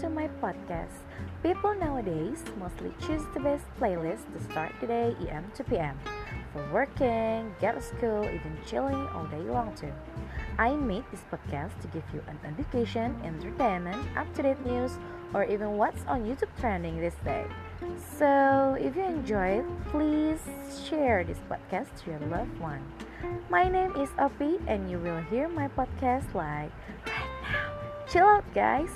To my podcast. People nowadays mostly choose the best playlist to start the day EM to PM. For working, get to school, even chilling all day long too. I made this podcast to give you an education, entertainment, up-to-date news, or even what's on YouTube trending this day. So, if you enjoy it, please share this podcast to your loved one. My name is Opie and you will hear my podcast like right now. Chill out, guys.